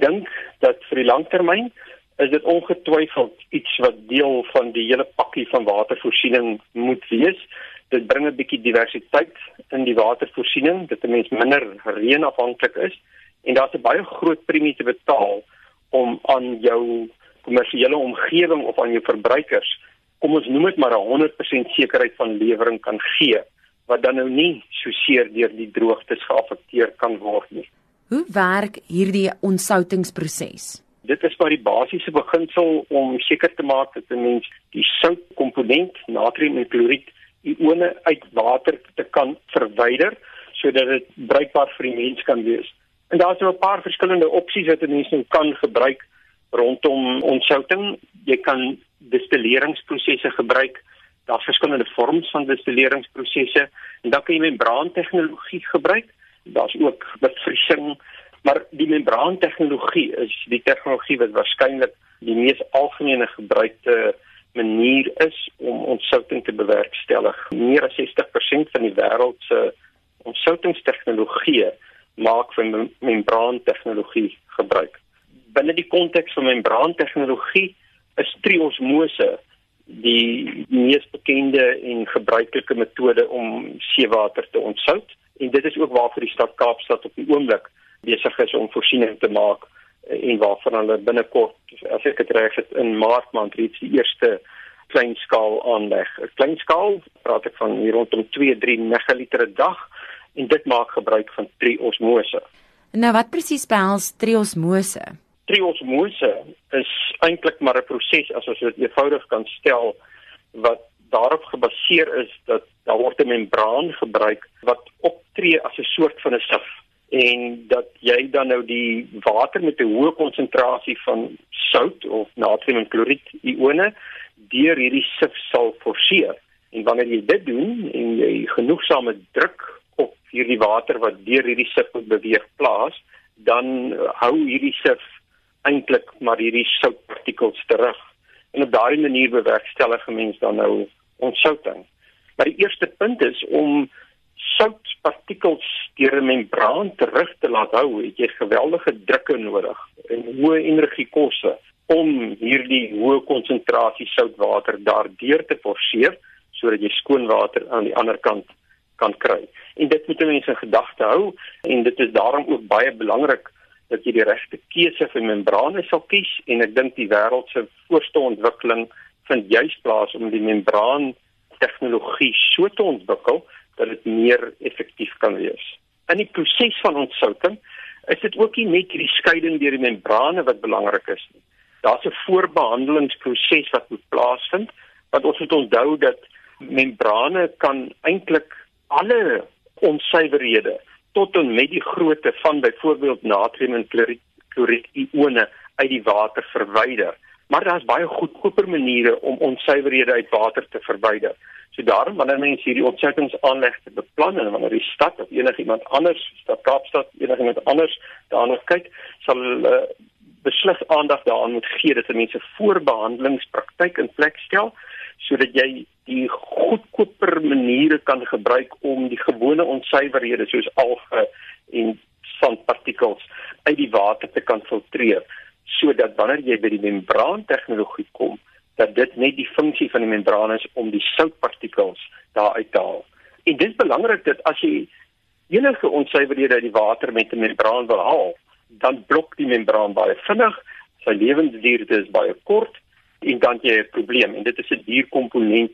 dink dat vir die langtermyn is dit ongetwyfeld iets wat deel van die hele pakkie van watervoorsiening moet wees. Dit bring 'n bietjie diversiteit in die watervoorsiening, dat 'n mens minder reënafhanklik is en daar's 'n baie groot premie te betaal om aan jou kommersiële omgewing of aan jou verbruikers kom ons noem dit maar 'n 100% sekerheid van lewering kan gee wat dan nou nie so seer deur die droogtes geaffekteer kan word nie. Hoe werk hierdie ontsoutingsproses? Dit is maar die basiese beginsel om seker te maak dat 'n mens die soutkomponent, natrium en kloried, ione uit water te kan verwyder sodat dit bruikbaar vir die mens kan wees. En daar's nou 'n paar verskillende opsies wat 'n mens nou kan gebruik rondom ontsouting. Jy kan destilleringsprosesse gebruik. Daar's verskillende vorms van destilleringsprosesse en dan kan jy membraantegnologie gebruik. Daar's ook bevriesing, maar die membraantegnologie is die tegnologie wat waarskynlik die mees algemene gebruikte manier is om ontsouting te bewerkstellig. Meer as 60% van die wêreld se ontsoutingstegnologie maak van membraantegnologie gebruik. Binne die konteks van membraantegnologie is triosmose die mees bekende en gebruikelike metode om seewater te ontsout en dit is ook waarvoor die stad Kaapstad op die oomblik besig is om voorsiening te maak en waarvan hulle binnekort as ek dit reg het in Maart maand reeds die eerste kleinskaal aanleg. 'n Kleinskaal praat ek van hier rondom 2-3 megaliter per dag en dit maak gebruik van triosmose. Nou wat presies behels triosmose? triosmose is eintlik maar 'n proses as ons dit eenvoudig kan stel wat daarop gebaseer is dat daar word 'n membraan gebruik wat optree as 'n soort van 'n sif en dat jy dan nou die water met 'n hoë konsentrasie van sout of natriumkloried ione deur hierdie sif sal forceer en wanneer jy dit doen en jy genoegsame druk op hierdie water wat deur hierdie sif beweeg plaas dan hou hierdie sif eintlik maar hierdie soutpartikels terug. En op daardie manier bewerkstellig 'n mens dan nou ontsouting. Maar die eerste punt is om soutpartikels deur 'n membraan terug te laat hou, het jy geweldige drukke nodig en hoë energiekoste om hierdie hoë konsentrasie soutwater daardeur te forceer sodat jy skoon water aan die ander kant kan kry. En dit moet mense in gedagte hou en dit is daarom ook baie belangrik dat jy die regte keuse vir membrane sal kies en ek dink die wêreld se voorste ontwikkeling vind juis plaas om die membraan tegnologie so te ontwikkel dat dit meer effektief kan wees. In die proses van ontsouting is dit ook nie net hierdie skeiding deur die membrane wat belangrik is nie. Daar's 'n voorbehandelingsproses wat moet plaasvind want ons moet onthou dat membrane kan eintlik alle onsuiverhede tot en met die grootte van byvoorbeeld natrium en kloried ione uit die water verwyder. Maar daar's baie goedkoper maniere om onsuiverhede uit water te verwyder. So daarom wanneer mense hierdie ontsoutingsaanlegte beplan en wanneer die stad of enigiemand anders, stad Kaapstad, enigiemand anders daarna kyk, sal uh, beslis aandag daaraan moet gee dat mense voorbehandelingspraktyk in plek stel sodat jy die goedkoper maniere kan gebruik om die gewone onsuiverhede soos alge en sandpartikels uit die water te kan filtreer sodat wanneer jy by die membraan tegnologie kom dat dit net die funksie van die membraan is om die soutpartikels daar uit te haal. En dit is belangrik dat as jy enige onsuiverhede uit die water met 'n membraan wil haal, dan blok die membraan baie vinnig, sy lewensduur is baie kort en dan jy 'n probleem en dit is 'n duur komponent